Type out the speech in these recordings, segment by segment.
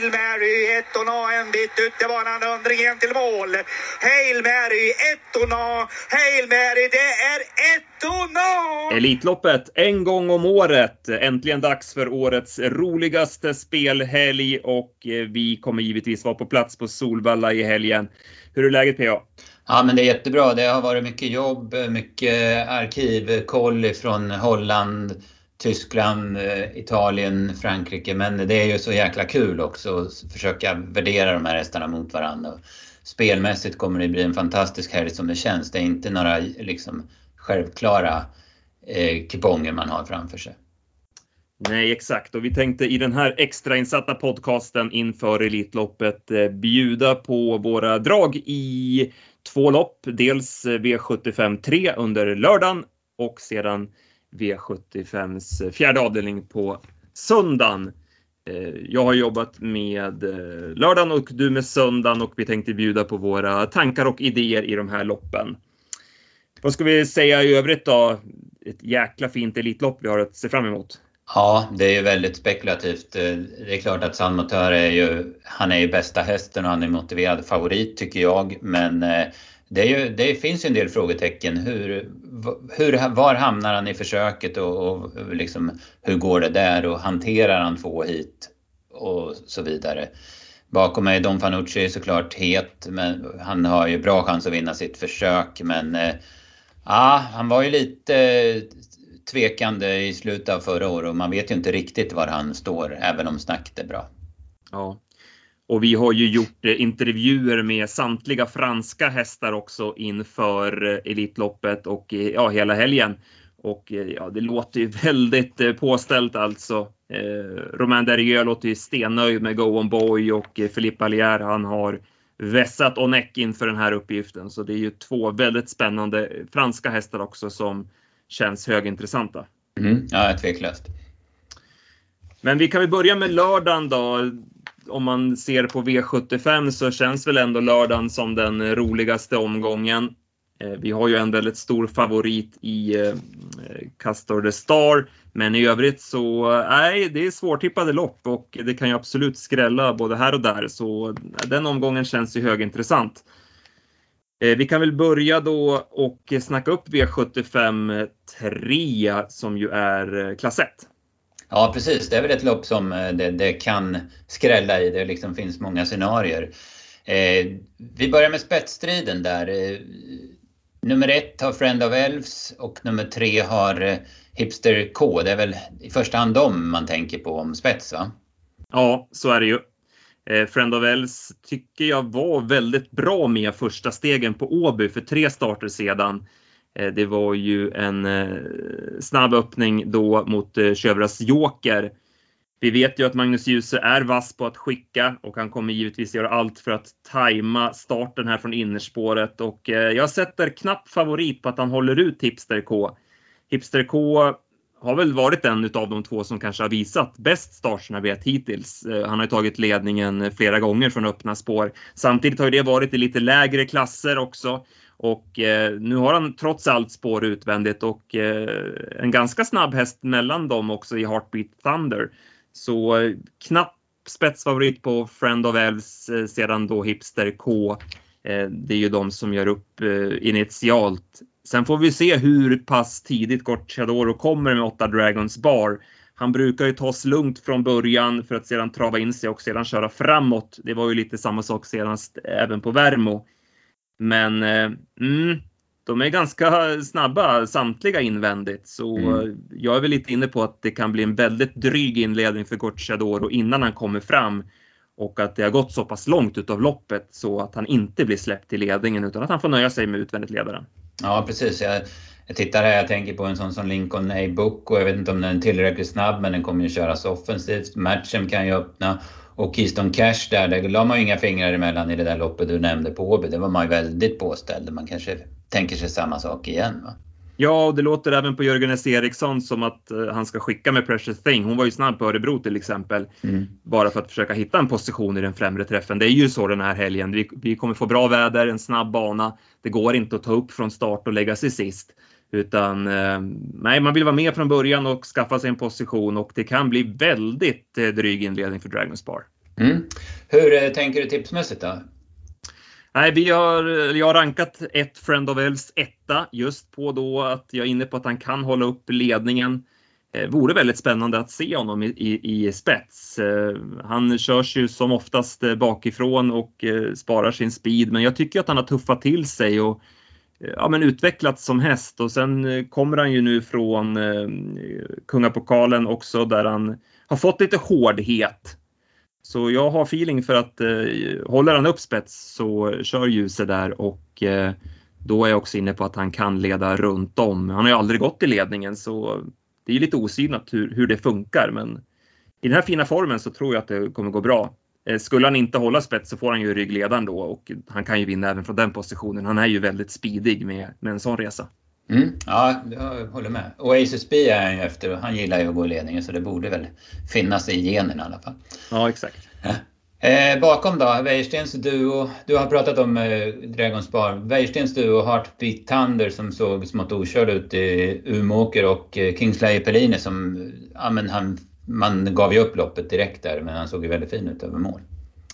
Hail Mary, ettorna en bit ut i banan, undringen till mål. Hail Mary, ettorna, Hail Mary, det är ettorna! Elitloppet en gång om året. Äntligen dags för årets roligaste spelhelg och eh, vi kommer givetvis vara på plats på Solvalla i helgen. Hur är läget PA? Ja men det är jättebra. Det har varit mycket jobb, mycket arkivkoll från Holland, Tyskland, eh, Italien, Frankrike. Men det är ju så jäkla kul också att försöka värdera de här hästarna mot varandra. Spelmässigt kommer det bli en fantastisk helg som det känns. Det är inte några liksom, självklara eh, kuponger man har framför sig. Nej, exakt. Och vi tänkte i den här extrainsatta podcasten inför Elitloppet eh, bjuda på våra drag i två lopp. Dels V75 3 under lördagen och sedan V75s fjärde avdelning på söndagen. Eh, jag har jobbat med eh, lördagen och du med söndagen och vi tänkte bjuda på våra tankar och idéer i de här loppen. Vad ska vi säga i övrigt då? Ett jäkla fint Elitlopp vi har att se fram emot. Ja, det är ju väldigt spekulativt. Eh, det är klart att San är ju, han är ju bästa hästen och han är motiverad favorit tycker jag. Men det, ju, det, finns ju en del frågetecken. Hur, hur, var hamnar han i försöket och, och liksom, hur går det där och hanterar han två hit och så vidare. Bakom mig Don Fanucci är såklart het, men han har ju bra chans att vinna sitt försök. Men eh, ja, han var ju lite tvekande i slutet av förra året och man vet ju inte riktigt var han står, även om snacket är bra. Ja, och vi har ju gjort eh, intervjuer med samtliga franska hästar också inför eh, Elitloppet och eh, ja, hela helgen. Och ja, det låter ju väldigt påställt alltså. Eh, Romain Derrieux låter ju stennöjd med Go On Boy och Philippe Allier han har vässat Onek inför den här uppgiften. Så det är ju två väldigt spännande franska hästar också som känns högintressanta. Mm, ja, tveklöst. Men vi kan väl börja med lördagen då om man ser på V75 så känns väl ändå lördagen som den roligaste omgången. Eh, vi har ju en väldigt stor favorit i eh, Castor the Star, men i övrigt så nej, det är svårtippade lopp och det kan ju absolut skrälla både här och där, så den omgången känns ju högintressant. Eh, vi kan väl börja då och snacka upp V75 3 som ju är klass 1. Ja precis, det är väl ett lopp som eh, det, det kan skrälla i. Det liksom finns många scenarier. Eh, vi börjar med spetsstriden där. Eh, nummer ett har Friend of Elves och nummer tre har eh, Hipster K. Det är väl i första hand dem man tänker på om spets va? Ja, så är det ju. Eh, Friend of Elves tycker jag var väldigt bra med första stegen på Åby för tre starter sedan. Eh, det var ju en eh, snabb öppning då mot eh, Sjövras Joker. Vi vet ju att Magnus Djuse är vass på att skicka och han kommer givetvis göra allt för att tajma starten här från innerspåret och jag sätter knapp favorit på att han håller ut Hipster K. Hipster K har väl varit en av de två som kanske har visat bäst startsnabbhet hittills. Han har tagit ledningen flera gånger från öppna spår. Samtidigt har det varit i lite lägre klasser också. Och eh, nu har han trots allt spår utvändigt och eh, en ganska snabb häst mellan dem också i Heartbeat Thunder. Så eh, knapp spetsfavorit på Friend of Elves eh, sedan då Hipster K. Eh, det är ju de som gör upp eh, initialt. Sen får vi se hur pass tidigt Gocciadoro kommer med 8 Dragons Bar. Han brukar ju tas lugnt från början för att sedan trava in sig och sedan köra framåt. Det var ju lite samma sak senast även på Värmo. Men eh, mm, de är ganska snabba samtliga invändigt så mm. jag är väl lite inne på att det kan bli en väldigt dryg inledning för Gocciadoro innan han kommer fram och att det har gått så pass långt utav loppet så att han inte blir släppt till ledningen utan att han får nöja sig med utvändigt ledaren. Ja precis. Jag, jag tittar här, jag tänker på en sån som Lincoln A-Book och jag vet inte om den är tillräckligt snabb men den kommer ju köras offensivt. Matchen kan ju öppna och Keystone Cash där, där la man ju inga fingrar emellan i det där loppet du nämnde på Åby. Det var man ju väldigt påställd. Man kanske tänker sig samma sak igen va? Ja, och det låter även på Jörgen S. Eriksson som att uh, han ska skicka med Precious Thing. Hon var ju snabb på Örebro till exempel. Mm. Bara för att försöka hitta en position i den främre träffen. Det är ju så den här helgen. Vi, vi kommer få bra väder, en snabb bana. Det går inte att ta upp från start och lägga sig sist. Utan eh, nej, man vill vara med från början och skaffa sig en position och det kan bli väldigt eh, dryg inledning för Dragonspar. Mm. Hur tänker du tipsmässigt då? Nej, vi har, jag har rankat ett Friend of Elves etta just på då att jag är inne på att han kan hålla upp ledningen. Eh, vore väldigt spännande att se honom i, i, i spets. Eh, han körs ju som oftast eh, bakifrån och eh, sparar sin speed, men jag tycker att han har tuffat till sig och eh, ja, men utvecklats som häst och sen eh, kommer han ju nu från eh, Kungapokalen också där han har fått lite hårdhet så jag har feeling för att eh, håller han upp spets så kör ljuset där och eh, då är jag också inne på att han kan leda runt om. Han har ju aldrig gått i ledningen så det är lite osynat hur, hur det funkar men i den här fina formen så tror jag att det kommer gå bra. Eh, skulle han inte hålla spets så får han ju ryggledaren då och han kan ju vinna även från den positionen. Han är ju väldigt speedig med, med en sån resa. Mm, ja, jag håller med. Och Aces B är han ju efter och han gillar ju att gå i ledningen så det borde väl finnas i genen i alla fall. Ja, exakt. Eh, bakom då, Wäjerstens duo. Du har pratat om eh, Dragons Bar. Wäjerstens duo Heartbeat Thunder som såg smått okörd ut i Umeåker och eh, Kingslayer Pellini som, ja men han, man gav ju upp loppet direkt där men han såg ju väldigt fin ut över mål.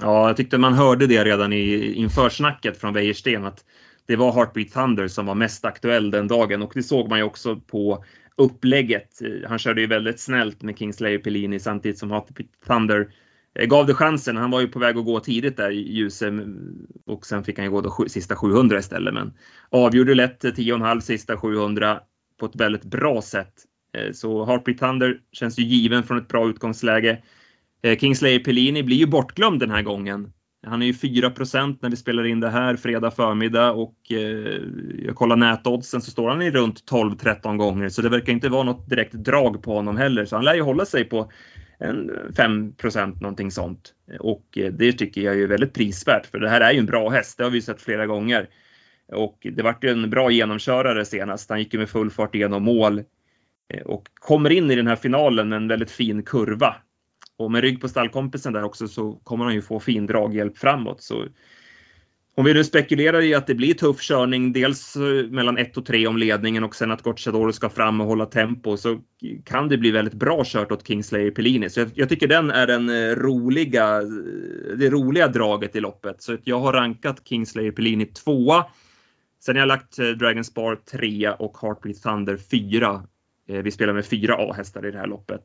Ja, jag tyckte man hörde det redan i införsnacket från Wäjersten att det var Heartbeat Thunder som var mest aktuell den dagen och det såg man ju också på upplägget. Han körde ju väldigt snällt med Kingslayer Pellini samtidigt som Heartbeat Thunder eh, gav det chansen. Han var ju på väg att gå tidigt där i ljuset och sen fick han ju gå de sista 700 istället. Men avgjorde lätt eh, 10,5 sista 700 på ett väldigt bra sätt. Eh, så Heartbeat Thunder känns ju given från ett bra utgångsläge. Eh, Kingslayer Pellini blir ju bortglömd den här gången. Han är ju 4% när vi spelar in det här fredag förmiddag och eh, jag kollar nätoddsen så står han i runt 12-13 gånger så det verkar inte vara något direkt drag på honom heller så han lär ju hålla sig på en 5% någonting sånt. Och det tycker jag är väldigt prisvärt för det här är ju en bra häst, det har vi sett flera gånger. Och det vart ju en bra genomkörare senast, han gick ju med full fart igenom mål Eh, och kommer in i den här finalen med en väldigt fin kurva och med rygg på stallkompisen där också så kommer han ju få fin draghjälp framåt. Så om vi nu spekulerar i att det blir tuff körning, dels eh, mellan 1 och 3 om ledningen och sen att Gocciadoro ska fram och hålla tempo så kan det bli väldigt bra kört åt Kingslayer Pellini. Så jag, jag, tycker den är den eh, roliga, det roliga draget i loppet. Så jag har rankat Kingslayer Pellini tvåa. Sen har jag lagt Dragon Spar 3 och Heartbeat Thunder 4. Eh, vi spelar med fyra A-hästar i det här loppet.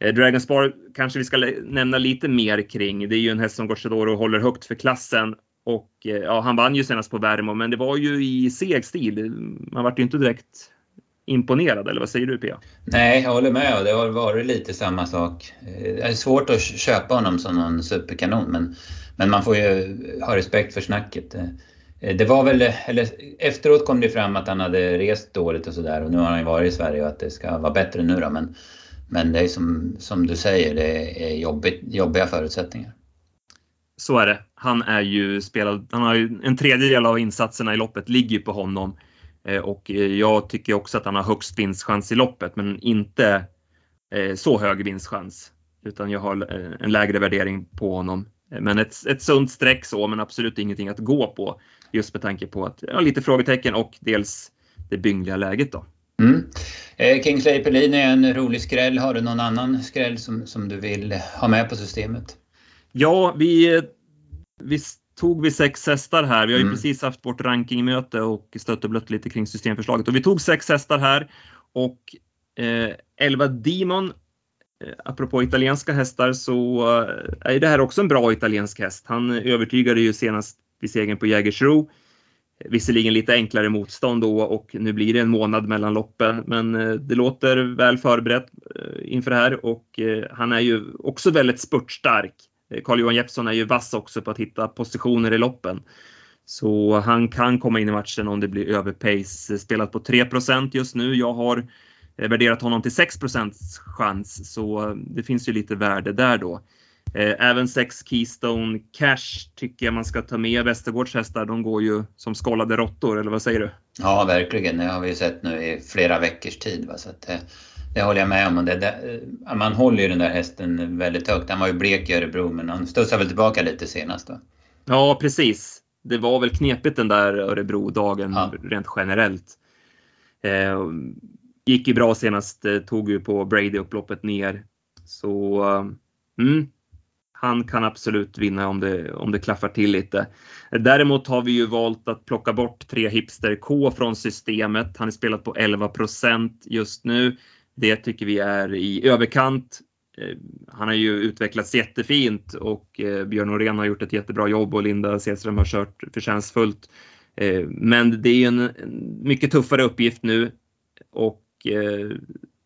Eh, Dragon Spar kanske vi ska nämna lite mer kring. Det är ju en häst som Gocciadoro håller högt för klassen och eh, ja, han vann ju senast på Värmo, men det var ju i seg stil. Man vart ju inte direkt imponerad, eller vad säger du Pia? Nej, jag håller med. Det har varit lite samma sak. Det är svårt att köpa honom som någon superkanon, men, men man får ju ha respekt för snacket. Eh, det var väl, eller efteråt kom det fram att han hade rest dåligt och sådär och nu har han ju varit i Sverige och att det ska vara bättre nu då. Men men det är som, som du säger, det är jobbigt, jobbiga förutsättningar. Så är det. Han är ju spelad, han har ju en tredjedel av insatserna i loppet ligger ju på honom. Eh, och eh, jag tycker också att han har högst vinstchans i loppet, men inte så hög vinstchans. Utan jag har en lägre värdering på honom. Men ett, ett sunt streck så, men absolut ingenting att gå på. Just med tanke på att, ja, lite frågetecken och dels det byngliga läget då. Mm. Eh, Kingsley Pelin är en rolig skräll. Har du någon annan skräll som, som du vill ha med på systemet? Ja, vi, vi tog vi sex hästar här. Vi har ju mm. precis haft vårt rankingmöte och stött och blött lite kring systemförslaget. Och vi tog sex hästar här och eh, 11 Demon eh, Apropå italienska hästar så eh, är det här också en bra italiensk häst. Han övertygade ju senast vid segern på Jägersro. Visserligen lite enklare motstånd då och nu blir det en månad mellan loppen, men eh, det låter väl förberett eh, inför det här och eh, han är ju också väldigt spurtstark. Carl-Johan Jeppsson är ju vass också på att hitta positioner i loppen. Så han kan komma in i matchen om det blir överpace. Spelat på 3% just nu. Jag har värderat honom till 6% chans, så det finns ju lite värde där då. Eh, även sex Keystone Cash tycker jag man ska ta med. Västergårds hästar, de går ju som skållade råttor, eller vad säger du? Ja, verkligen. Det har vi sett nu i flera veckors tid. Va? Så det, det håller jag med om. Det, det, man håller ju den där hästen väldigt högt. Han var ju blek i Örebro, men han studsade väl tillbaka lite senast. Va? Ja, precis. Det var väl knepigt den där Örebro-dagen ja. rent generellt. Eh, gick ju bra senast, eh, tog ju på Brady upploppet ner. Så mm, han kan absolut vinna om det, om det klaffar till lite. Däremot har vi ju valt att plocka bort tre Hipster K från systemet. Han är spelat på 11% just nu. Det tycker vi är i överkant. Eh, han har ju utvecklats jättefint och eh, Björn Norén har gjort ett jättebra jobb och Linda Sedström har kört förtjänstfullt. Eh, men det är ju en mycket tuffare uppgift nu och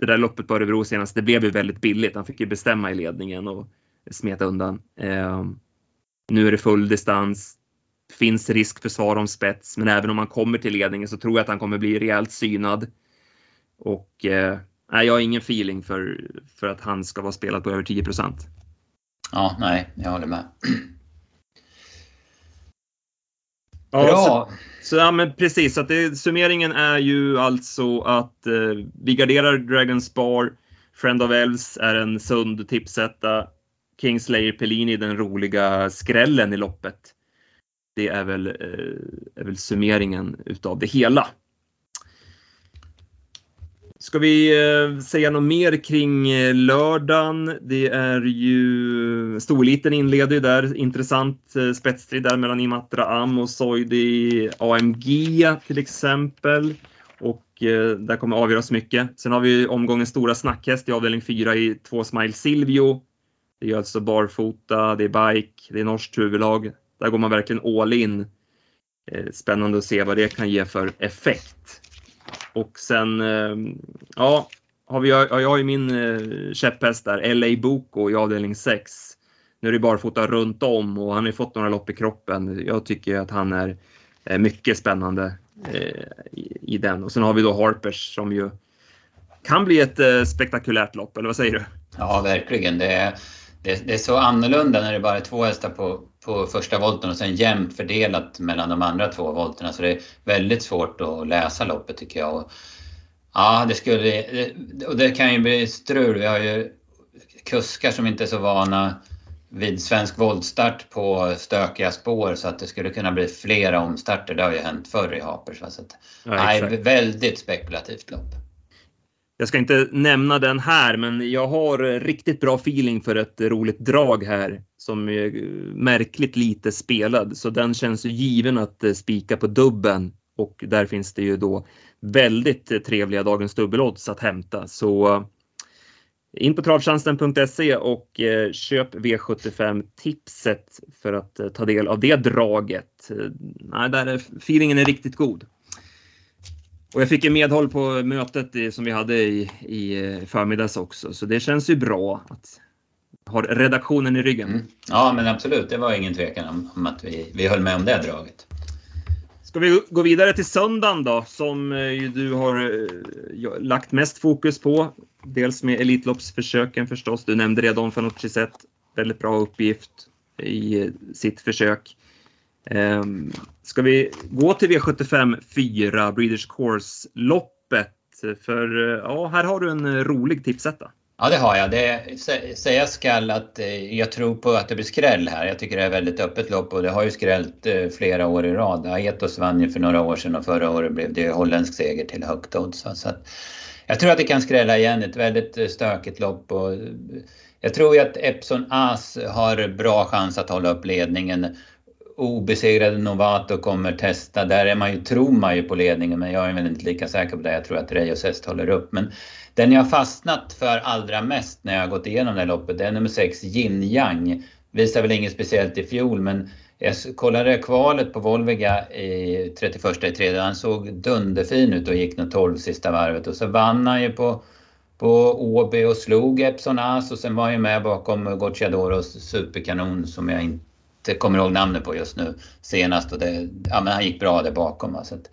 det där loppet på Örebro senast, det blev ju väldigt billigt. Han fick ju bestämma i ledningen och smeta undan. Nu är det full distans. Finns risk för svar om spets, men även om han kommer till ledningen så tror jag att han kommer bli rejält synad. Och nej, jag har ingen feeling för, för att han ska vara spelad på över 10% Ja, nej, jag håller med. Ja, Bra! Så, så, ja, men precis, att det, summeringen är ju alltså att eh, vi garderar Dragon Spar, Friend of Elves är en sund tipsetta, Kingslayer Pellini den roliga skrällen i loppet. Det är väl, eh, är väl summeringen utav det hela. Ska vi eh, säga något mer kring eh, lördagen? Det är ju storeliten inleder ju där. Intressant eh, spetsstrid där mellan Imatra Am och Soidi AMG till exempel. Och eh, där kommer avgöras mycket. Sen har vi omgångens stora snackhäst i avdelning 4 i två Smile Silvio. Det är alltså barfota, det är bike, det är norskt huvudlag. Där går man verkligen all in. Eh, spännande att se vad det kan ge för effekt. Och sen, eh, ja, har vi, jag har ju min eh, käpphäst där, LA Boko i avdelning 6. Nu är det barfota runt om och han har fått några lopp i kroppen. Jag tycker att han är mycket spännande i den. Och sen har vi då Harpers som ju kan bli ett spektakulärt lopp, eller vad säger du? Ja, verkligen. Det är, det, det är så annorlunda när det bara är två hästar på, på första volten och sen jämnt fördelat mellan de andra två volterna. Så det är väldigt svårt att läsa loppet tycker jag. Och, ja, det skulle... Och det kan ju bli strul. Vi har ju kuskar som inte är så vana vid svensk voltstart på stökiga spår så att det skulle kunna bli flera omstarter. Det har ju hänt förr i Hapers. Så att, ja, nej, väldigt spekulativt lopp. Jag ska inte nämna den här, men jag har riktigt bra feeling för ett roligt drag här som är märkligt lite spelad, så den känns ju given att eh, spika på dubben och där finns det ju då väldigt trevliga dagens dubbelodds att hämta. Så eh, in på travtjänsten.se och eh, köp V75 tipset för att ta del av det draget. Nej, där är, feelingen är riktigt god. Och jag fick ju medhåll på mötet som vi hade i, i förmiddags också, så det känns ju bra att ha redaktionen i ryggen. Mm. Ja, men absolut. Det var ingen tvekan om, om, att vi, vi höll med om det draget. Ska vi gå vidare till söndagen då, som eh, du har eh, lagt mest fokus på. Dels med Elitloppsförsöken förstås. Du nämnde det, Don Fanucci sett väldigt bra uppgift i sitt försök. Um, ska vi gå till V75 4, Breeders Course-loppet? För eh, ja, här har du en rolig tipsetta. Ja, det har jag. Det sägas skall att eh, jag tror på att det blir skräll här. Jag tycker det är ett väldigt öppet lopp och det har ju skrällt eh, flera år i rad. Aetos vann ju för några år sedan och förra året blev det holländsk seger till högt odds. Så att jag tror att det kan skrälla igen. Ett väldigt stökigt lopp och jag tror ju att Epson As har bra chans att hålla upp ledningen obesegrade Novato kommer testa. Där är man ju, tror man ju på ledningen men jag är väl inte lika säker på det. Jag tror att Reyes häst håller upp. Men den jag fastnat för allra mest när jag har gått igenom det här loppet det är nummer 6 Yin Yang. Visar väl inget speciellt i fjol men jag kollade kvalet på Volviga i 31 i tredje. Han såg dunderfin ut och gick nog 12 sista varvet och så vann han ju på på Åby och slog Epson As och sen var han ju med bakom Gocciadoros superkanon som jag inte inte kommer ihåg namnet på just nu senast och det, ja, men han gick bra där bakom. Så att,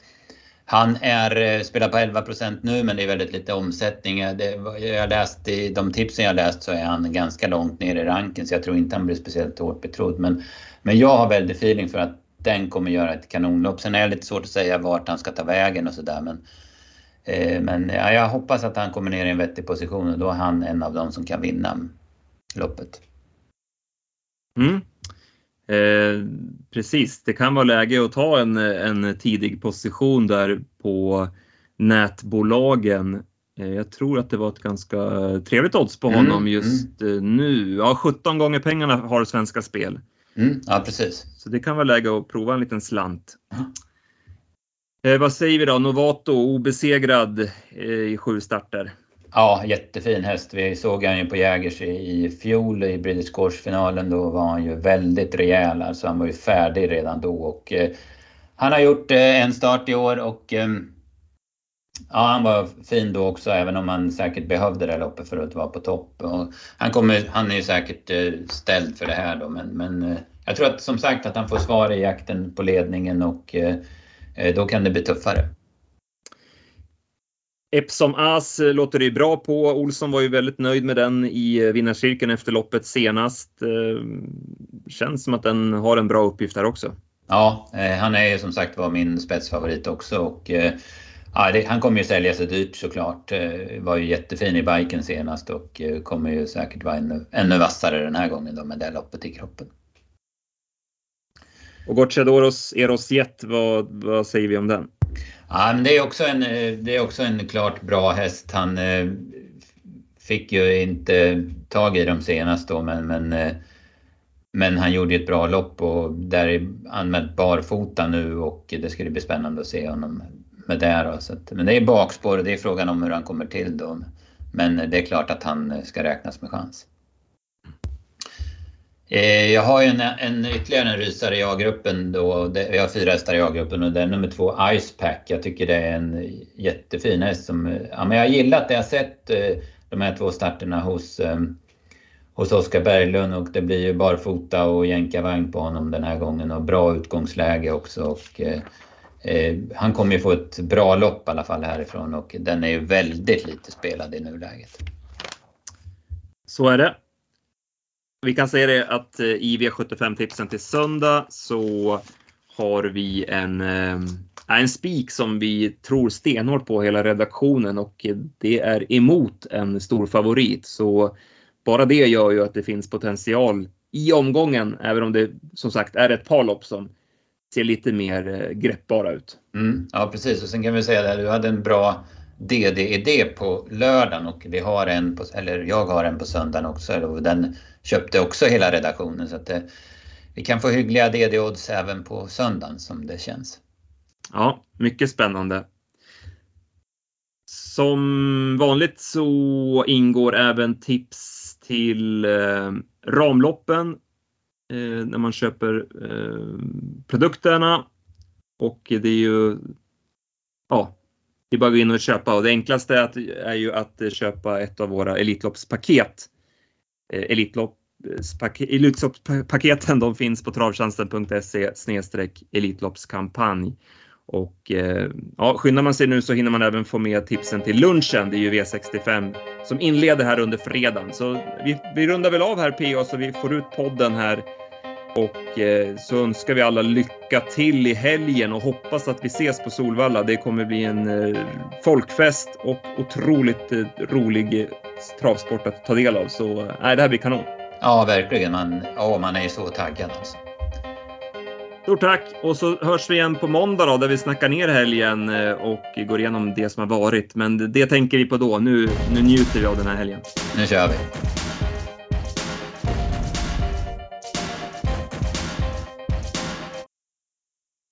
han är, eh, spelar på 11% nu men det är väldigt lite omsättning. Det, jag läst, I de tipsen jag läst så är han ganska långt ner i ranken så jag tror inte han blir speciellt hårt betrodd. Men, men jag har väldigt feeling för att den kommer göra ett kanonlopp. Sen är det lite svårt att säga vart han ska ta vägen och sådär. Men, eh, men ja, jag hoppas att han kommer ner i en vettig position och då är han en av dem som kan vinna loppet. Mm. Eh, precis, det kan vara läge att ta en, en tidig position där på nätbolagen. Eh, jag tror att det var ett ganska trevligt odds på mm, honom mm, just mm. nu. Ja, 17 gånger pengarna har Svenska Spel. Mm, ja, precis. Så det kan vara läge att prova en liten slant. Eh, vad säger vi då? Novato obesegrad eh, i sju starter. Ja, jättefin häst. Vi såg han ju på Jägers i fjol i British Course-finalen. Då var han ju väldigt rejäl. Alltså han var ju färdig redan då. Och, eh, han har gjort eh, en start i år och eh, ja, han var fin då också även om han säkert behövde det loppet för att vara på topp. Och han, kommer, han är ju säkert eh, ställd för det här då men, men eh, jag tror att som sagt att han får svar i jakten på ledningen och eh, eh då kan det bli tuffare. Epsom As låter det ju bra på. Olsson var ju väldigt nöjd med den i vinnarcirkeln efter loppet senast. Känns som att den har en bra uppgift här också. Ja, han är ju som sagt var min spetsfavorit också och Ja, det, han kommer ju sälja sig dyrt såklart. Var ju jättefin i biken senast och eh, kommer ju säkert vara ännu, ännu vassare den här gången då med det loppet i kroppen. Och Gocciadoros Eros Jet, vad, vad säger vi om den? Ja, men det är också en, eh, det är också en klart bra häst. Han eh, fick ju inte tag i dem senast då men, men, eh, men han gjorde ett bra lopp och där är använt barfota nu och det ska bli spännande att se honom med det. Då. Så att, men det är bakspår och det är frågan om hur han kommer till då. Men eh, det är klart att han ska räknas med chans. Eh, jag har en, en ytterligare en rysare i A-gruppen då. Jag har fyra hästar i A-gruppen och det är nummer två Icepack. Jag tycker det är en jättefin häst som, ja men jag har gillat det jag sett eh, de här två starterna hos, eh, hos Oskar Berglund och det blir ju barfota och jänkarvagn på honom den här gången och bra utgångsläge också. Och, Eh, han kommer ju få ett bra lopp i alla fall härifrån och den är ju väldigt lite spelad i nuläget. Så är det. Vi kan säga det att eh, i V75-tipsen till söndag så har vi en, eh, en spik som vi tror stenhårt på hela redaktionen och det är emot en stor favorit. Så bara det gör ju att det finns potential i omgången, även om det som sagt är ett par lopp som ser lite mer eh, greppbara ut. Mm, ja precis och sen kan vi säga att du hade en bra DD-idé på lördagen och vi har en på, eller jag har en på söndagen också den köpte också hela redaktionen så att det, vi kan få hyggliga DD-odds även på söndagen som det känns. Ja, mycket spännande. Som vanligt så ingår även tips till eh, ramloppen eh, när man köper eh, produkterna. Och det är ju, ja, det är bara att gå in och köpa och det enklaste är, att, är ju att köpa ett av våra Elitloppspaket. Eh, Elitloppspaketen de finns på travtjänsten.se Elitloppskampanj. Och eh, ja, skyndar man sig nu så hinner man även få med tipsen till lunchen. Det är ju V65 som inleder här under fredagen. Så vi, vi rundar väl av här PA så vi får ut podden här och eh, så önskar vi alla lycka till i helgen och hoppas att vi ses på Solvalla. Det kommer bli en eh, folkfest och otroligt eh, rolig travsport att ta del av. Så eh, nej, det här blir kanon. Ja, verkligen. Man, ja, man är så taggad alltså. Stort tack och så hörs vi igen på måndag då, där vi snackar ner helgen och går igenom det som har varit. Men det tänker vi på då. Nu, nu njuter vi av den här helgen. Nu kör vi.